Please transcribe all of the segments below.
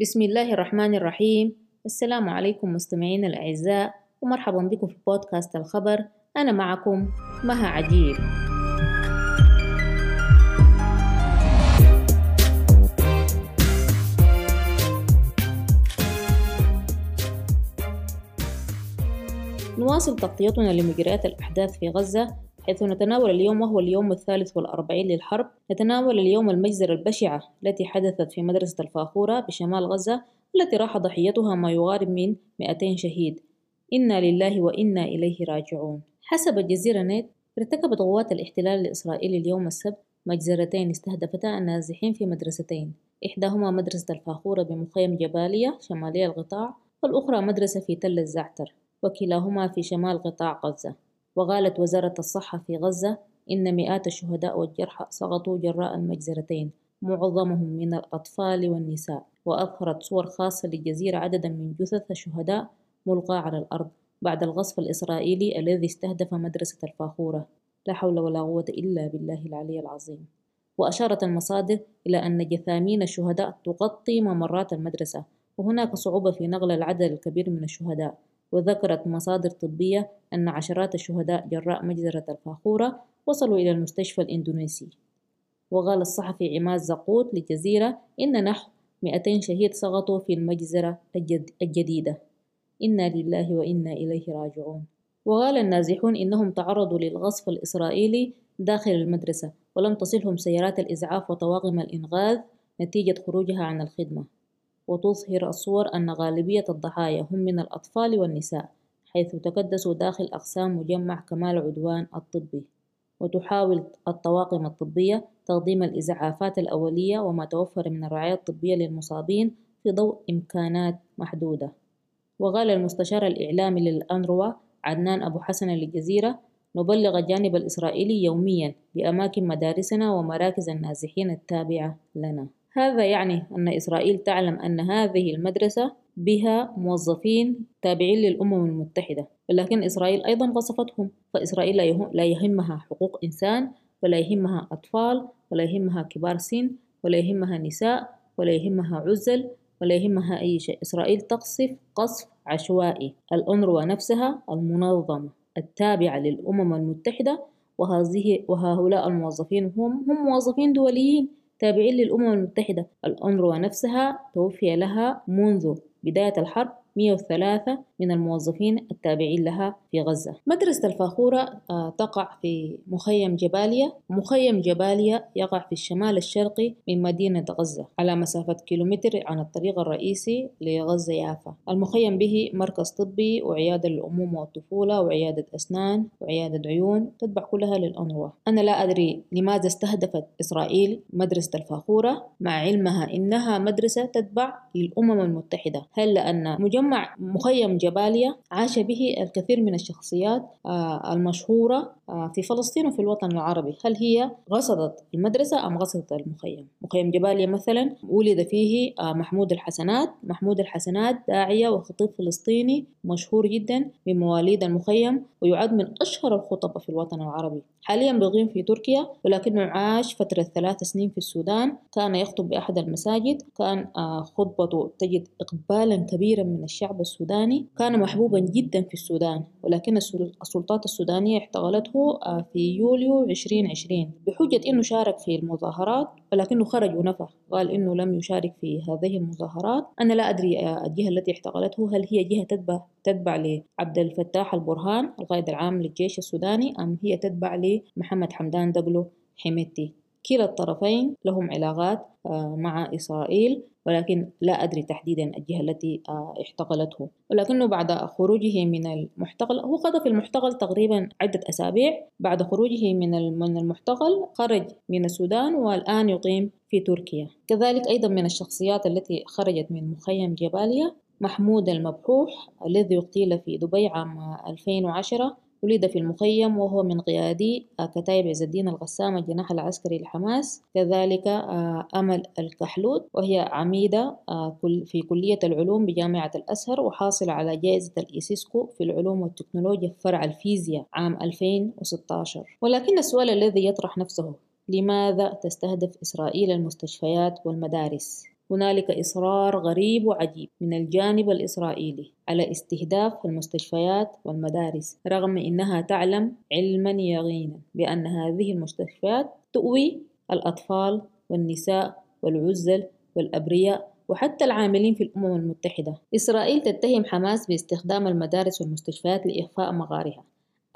بسم الله الرحمن الرحيم. السلام عليكم مستمعين الأعزاء ومرحبا بكم في بودكاست الخبر. أنا معكم مها عجيب. نواصل تغطيتنا لمجريات الأحداث في غزة. حيث نتناول اليوم وهو اليوم الثالث والأربعين للحرب نتناول اليوم المجزرة البشعة التي حدثت في مدرسة الفاخورة بشمال غزة التي راح ضحيتها ما يقارب من 200 شهيد. إنا لله وإنا إليه راجعون. حسب الجزيرة نت ارتكبت قوات الاحتلال الإسرائيلي اليوم السبت مجزرتين استهدفتا النازحين في مدرستين. إحداهما مدرسة الفاخورة بمخيم جبالية شمالي القطاع والأخرى مدرسة في تل الزعتر وكلاهما في شمال قطاع غزة. وقالت وزارة الصحة في غزة إن مئات الشهداء والجرحى سقطوا جراء المجزرتين معظمهم من الأطفال والنساء وأظهرت صور خاصة للجزيرة عددا من جثث الشهداء ملقاة على الأرض بعد الغصب الإسرائيلي الذي استهدف مدرسة الفاخورة. لا حول ولا قوة إلا بالله العلي العظيم. وأشارت المصادر إلى أن جثامين الشهداء تغطي ممرات المدرسة وهناك صعوبة في نقل العدد الكبير من الشهداء. وذكرت مصادر طبية أن عشرات الشهداء جراء مجزرة الفاخورة وصلوا إلى المستشفى الإندونيسي. وقال الصحفي عماد زقوت للجزيرة إن نحو 200 شهيد سقطوا في المجزرة الجديدة. إنا لله وإنا إليه راجعون. وقال النازحون إنهم تعرضوا للغصب الإسرائيلي داخل المدرسة ولم تصلهم سيارات الإسعاف وطواقم الإنقاذ نتيجة خروجها عن الخدمة. وتظهر الصور أن غالبية الضحايا هم من الأطفال والنساء حيث تكدسوا داخل أقسام مجمع كمال عدوان الطبي وتحاول الطواقم الطبية تقديم الإسعافات الأولية وما توفر من الرعاية الطبية للمصابين في ضوء إمكانات محدودة. وقال المستشار الإعلامي للأنروا عدنان أبو حسن للجزيرة نبلغ الجانب الإسرائيلي يوميا بأماكن مدارسنا ومراكز النازحين التابعة لنا. هذا يعني أن إسرائيل تعلم أن هذه المدرسة بها موظفين تابعين للأمم المتحدة ولكن إسرائيل أيضا وصفتهم فإسرائيل لا يهمها حقوق إنسان ولا يهمها أطفال ولا يهمها كبار سن ولا يهمها نساء ولا يهمها عزل ولا يهمها أي شيء. إسرائيل تقصف قصف عشوائي الأنروا نفسها المنظمة التابعة للأمم المتحدة وهذه وهؤلاء الموظفين هم هم موظفين دوليين. تابعين للأمم المتحدة. الأنروا نفسها توفي لها منذ بداية الحرب 103 من الموظفين التابعين لها في غزة. مدرسة الفاخورة آه، تقع في مخيم جباليا مخيم جباليا يقع في الشمال الشرقي من مدينة غزة على مسافة كيلومتر عن الطريق الرئيسي لغزة يافا. المخيم به مركز طبي وعيادة للأمومة والطفولة وعيادة أسنان وعيادة عيون تتبع كلها للأنروا أنا لا أدري لماذا استهدفت إسرائيل مدرسة الفاخورة مع علمها إنها مدرسة تتبع للأمم المتحدة. هل لأن مجمع مخيم جباليا عاش به الكثير من الشخصيات آه، المشهورة آه، في فلسطين وفي الوطن العربي. هل هي غصدت المدرسة أم غصدت المخيم؟ مخيم جباليا مثلا ولد فيه آه، محمود الحسنات. محمود الحسنات داعية وخطيب فلسطيني مشهور جدا من مواليد المخيم ويعد من أشهر الخطباء في الوطن العربي. حاليا بيقيم في تركيا ولكنه عاش فترة ثلاث سنين في السودان. كان يخطب بأحد المساجد. كان خطبته تجد إقبالا كبيرا من الشعب السوداني. كان محبوبا جدا في السودان ولكن السلطات السودانية احتغلته آه، في يوليو 2020 بحجة أنه شارك في المظاهرات ولكنه خرج ونفى قال أنه لم يشارك في هذه المظاهرات. أنا لا أدري آه، الجهة التي احتغلته هل هي جهة تتبع تتبع لعبد الفتاح البرهان القائد العام للجيش السوداني أم هي تتبع لمحمد حمدان دقلو حميتي كلا الطرفين لهم علاقات آه، مع إسرائيل ولكن لا أدري تحديدا الجهة التي آه، احتقلته. ولكنه بعد خروجه من المحتقل هو قضى في المحتقل تقريبا عدة أسابيع. بعد خروجه من المحتقل خرج من السودان والآن يقيم في تركيا. كذلك أيضا من الشخصيات التي خرجت من مخيم جباليا محمود المبحوح الذي اغتيل في دبي عام 2010 ولد في المخيم وهو من قيادي آه، كتائب عز الدين الغسام الجناح العسكري لحماس كذلك آه، أمل الكحلوت وهي عميدة آه، في كلية العلوم بجامعة الأزهر وحاصلة على جائزة الإيسيسكو في العلوم والتكنولوجيا في فرع الفيزياء عام 2016 ولكن السؤال الذي يطرح نفسه لماذا تستهدف إسرائيل المستشفيات والمدارس؟ هنالك إصرار غريب وعجيب من الجانب الإسرائيلي على استهداف المستشفيات والمدارس رغم إنها تعلم علما يقينا بأن هذه المستشفيات تؤوي الأطفال والنساء والعزل والأبرياء وحتى العاملين في الأمم المتحدة. إسرائيل تتهم حماس باستخدام المدارس والمستشفيات لإخفاء مغارها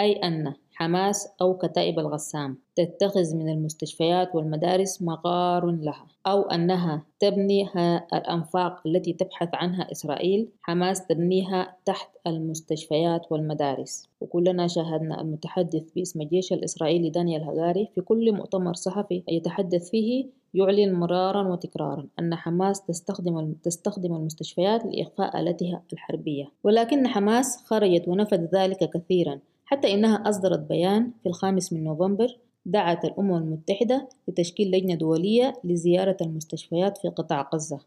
أي أن حماس أو كتائب الغسام تتخذ من المستشفيات والمدارس مغار لها أو أنها تبني الأنفاق التي تبحث عنها إسرائيل حماس تبنيها تحت المستشفيات والمدارس. وكلنا شاهدنا المتحدث باسم الجيش الإسرائيلي دانيال هجاري في كل مؤتمر صحفي يتحدث فيه يعلن مرارا وتكرارا أن حماس تستخدم تستخدم المستشفيات لإخفاء آلتها الحربية. ولكن حماس خرجت ونفت ذلك كثيرا حتى إنها أصدرت بيان في الخامس من نوفمبر دعت الأمم المتحدة لتشكيل لجنة دولية لزيارة المستشفيات في قطاع غزة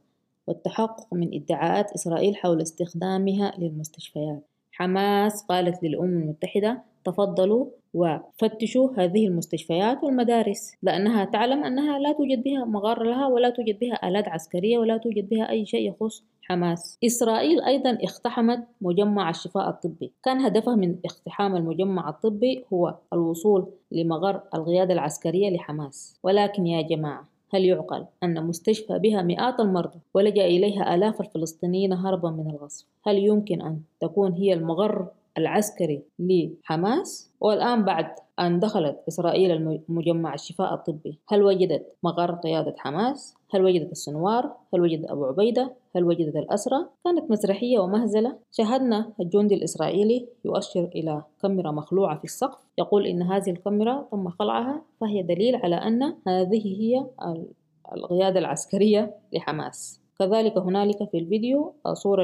والتحقق من ادعاءات إسرائيل حول استخدامها للمستشفيات. حماس قالت للأمم المتحدة تفضلوا وفتشوا هذه المستشفيات والمدارس لأنها تعلم أنها لا توجد بها مغار لها ولا توجد بها آلات عسكرية ولا توجد بها أي شيء يخص حماس. إسرائيل أيضا اقتحمت مجمع الشفاء الطبي. كان هدفها من اقتحام المجمع الطبي هو الوصول لمغر القيادة العسكرية لحماس. ولكن يا جماعة هل يعقل أن مستشفى بها مئات المرضى ولجأ إليها آلاف الفلسطينيين هربا من الغصب؟ هل يمكن أن تكون هي المغر العسكري لحماس والآن بعد أن دخلت إسرائيل مجمع الشفاء الطبي هل وجدت مقر قيادة حماس؟ هل وجدت السنوار؟ هل وجدت أبو عبيدة؟ هل وجدت الأسرى؟ كانت مسرحية ومهزلة شاهدنا الجندي الإسرائيلي يؤشر إلى كاميرا مخلوعة في السقف يقول إن هذه الكاميرا تم خلعها فهي دليل على أن هذه هي القيادة العسكرية لحماس كذلك هنالك في الفيديو صورة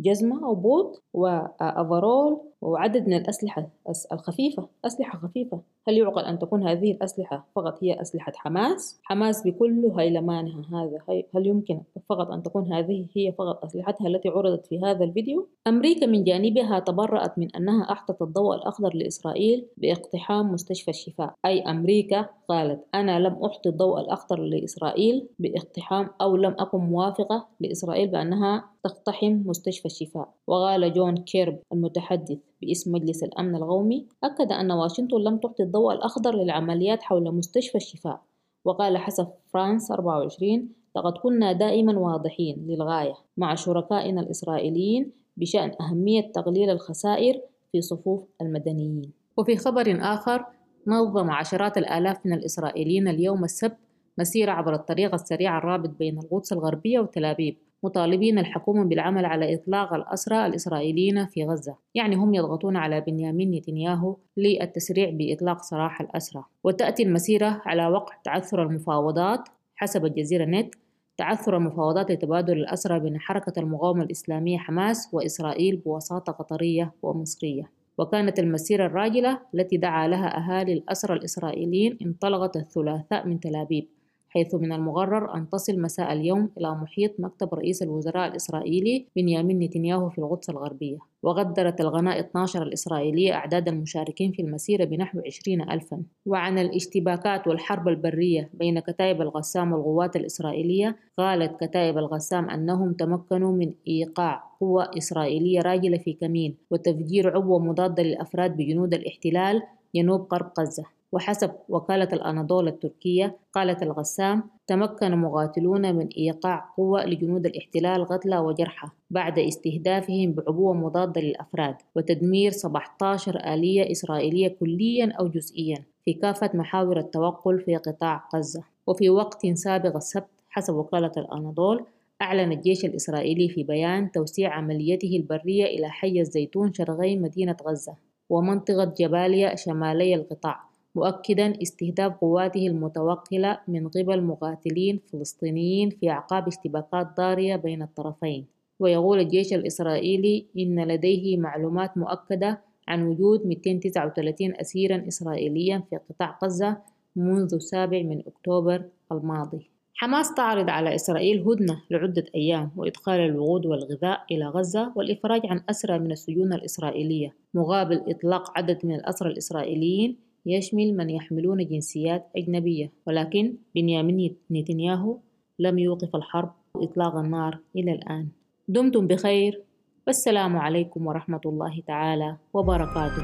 جزمة أو بوت وأفرول وعدد من الأسلحة الخفيفة أسلحة خفيفة هل يعقل أن تكون هذه الأسلحة فقط هي أسلحة حماس؟ حماس بكل هيلمانها هذا هل يمكن فقط أن تكون هذه هي فقط أسلحتها التي عرضت في هذا الفيديو؟ أمريكا من جانبها تبرأت من أنها أعطت الضوء الأخضر لإسرائيل باقتحام مستشفى الشفاء أي أمريكا قالت أنا لم أعط الضوء الأخضر لإسرائيل باقتحام أو لم أكن موافقة لإسرائيل بأنها تقتحم مستشفى الشفاء وقال جون كيربي المتحدث باسم مجلس الأمن القومي أكد أن واشنطن لم تعطي الضوء الأخضر للعمليات حول مستشفى الشفاء. وقال حسب فرانس 24 لقد كنا دائما واضحين للغاية مع شركائنا الإسرائيليين بشأن أهمية تقليل الخسائر في صفوف المدنيين. وفي خبر آخر نظم عشرات الآلاف من الإسرائيليين اليوم السبت مسيرة عبر الطريق السريع الرابط بين القدس الغربية وتل أبيب. مطالبين الحكومة بالعمل على إطلاق الأسرى الإسرائيليين في غزة. يعني هم يضغطون على بنيامين نتنياهو للتسريع بإطلاق سراح الأسرى. وتأتي المسيرة على وقع تعثر المفاوضات حسب الجزيرة نت تعثر المفاوضات لتبادل الأسرى بين حركة المقاومة الإسلامية حماس وإسرائيل بوساطة قطرية ومصرية. وكانت المسيرة الراجلة التي دعا لها أهالي الأسرى الإسرائيليين انطلقت الثلاثاء من تل أبيب حيث من المقرر أن تصل مساء اليوم إلى محيط مكتب رئيس الوزراء الإسرائيلي بنيامين نتنياهو في القدس الغربية. وغدرت الغناء 12 الإسرائيلية أعداد المشاركين في المسيرة بنحو 20 ألفا. وعن الاشتباكات والحرب البرية بين كتائب الغسام والقوات الإسرائيلية قالت كتائب الغسام أنهم تمكنوا من إيقاع قوة إسرائيلية راجلة في كمين وتفجير عبوة مضادة للأفراد بجنود الاحتلال جنوب غرب غزة. وحسب وكالة الأناضول التركية قالت الغسام تمكن مقاتلون من إيقاع قوة لجنود الاحتلال قتلى وجرحى بعد استهدافهم بعبوة مضادة للأفراد وتدمير 17 آلية إسرائيلية كليا أو جزئيا في كافة محاور التوقل في قطاع غزة. وفي وقت سابق السبت حسب وكالة الأناضول أعلن الجيش الإسرائيلي في بيان توسيع عمليته البرية إلى حي الزيتون شرقي مدينة غزة ومنطقة جباليا شمالي القطاع. مؤكدا استهداف قواته المتوكلة من قبل مقاتلين فلسطينيين في أعقاب اشتباكات ضارية بين الطرفين. ويقول الجيش الإسرائيلي إن لديه معلومات مؤكدة عن وجود 239 أسيرا إسرائيليا في قطاع غزة منذ السابع من أكتوبر الماضي. حماس تعرض على إسرائيل هدنة لعدة أيام وإدخال الوقود والغذاء إلى غزة والإفراج عن أسرى من السجون الإسرائيلية مقابل إطلاق عدد من الأسرى الإسرائيليين يشمل من يحملون جنسيات أجنبية ولكن بنيامين نتنياهو لم يوقف الحرب إطلاق النار إلى الآن. دمتم بخير. والسلام عليكم ورحمة الله تعالى وبركاته.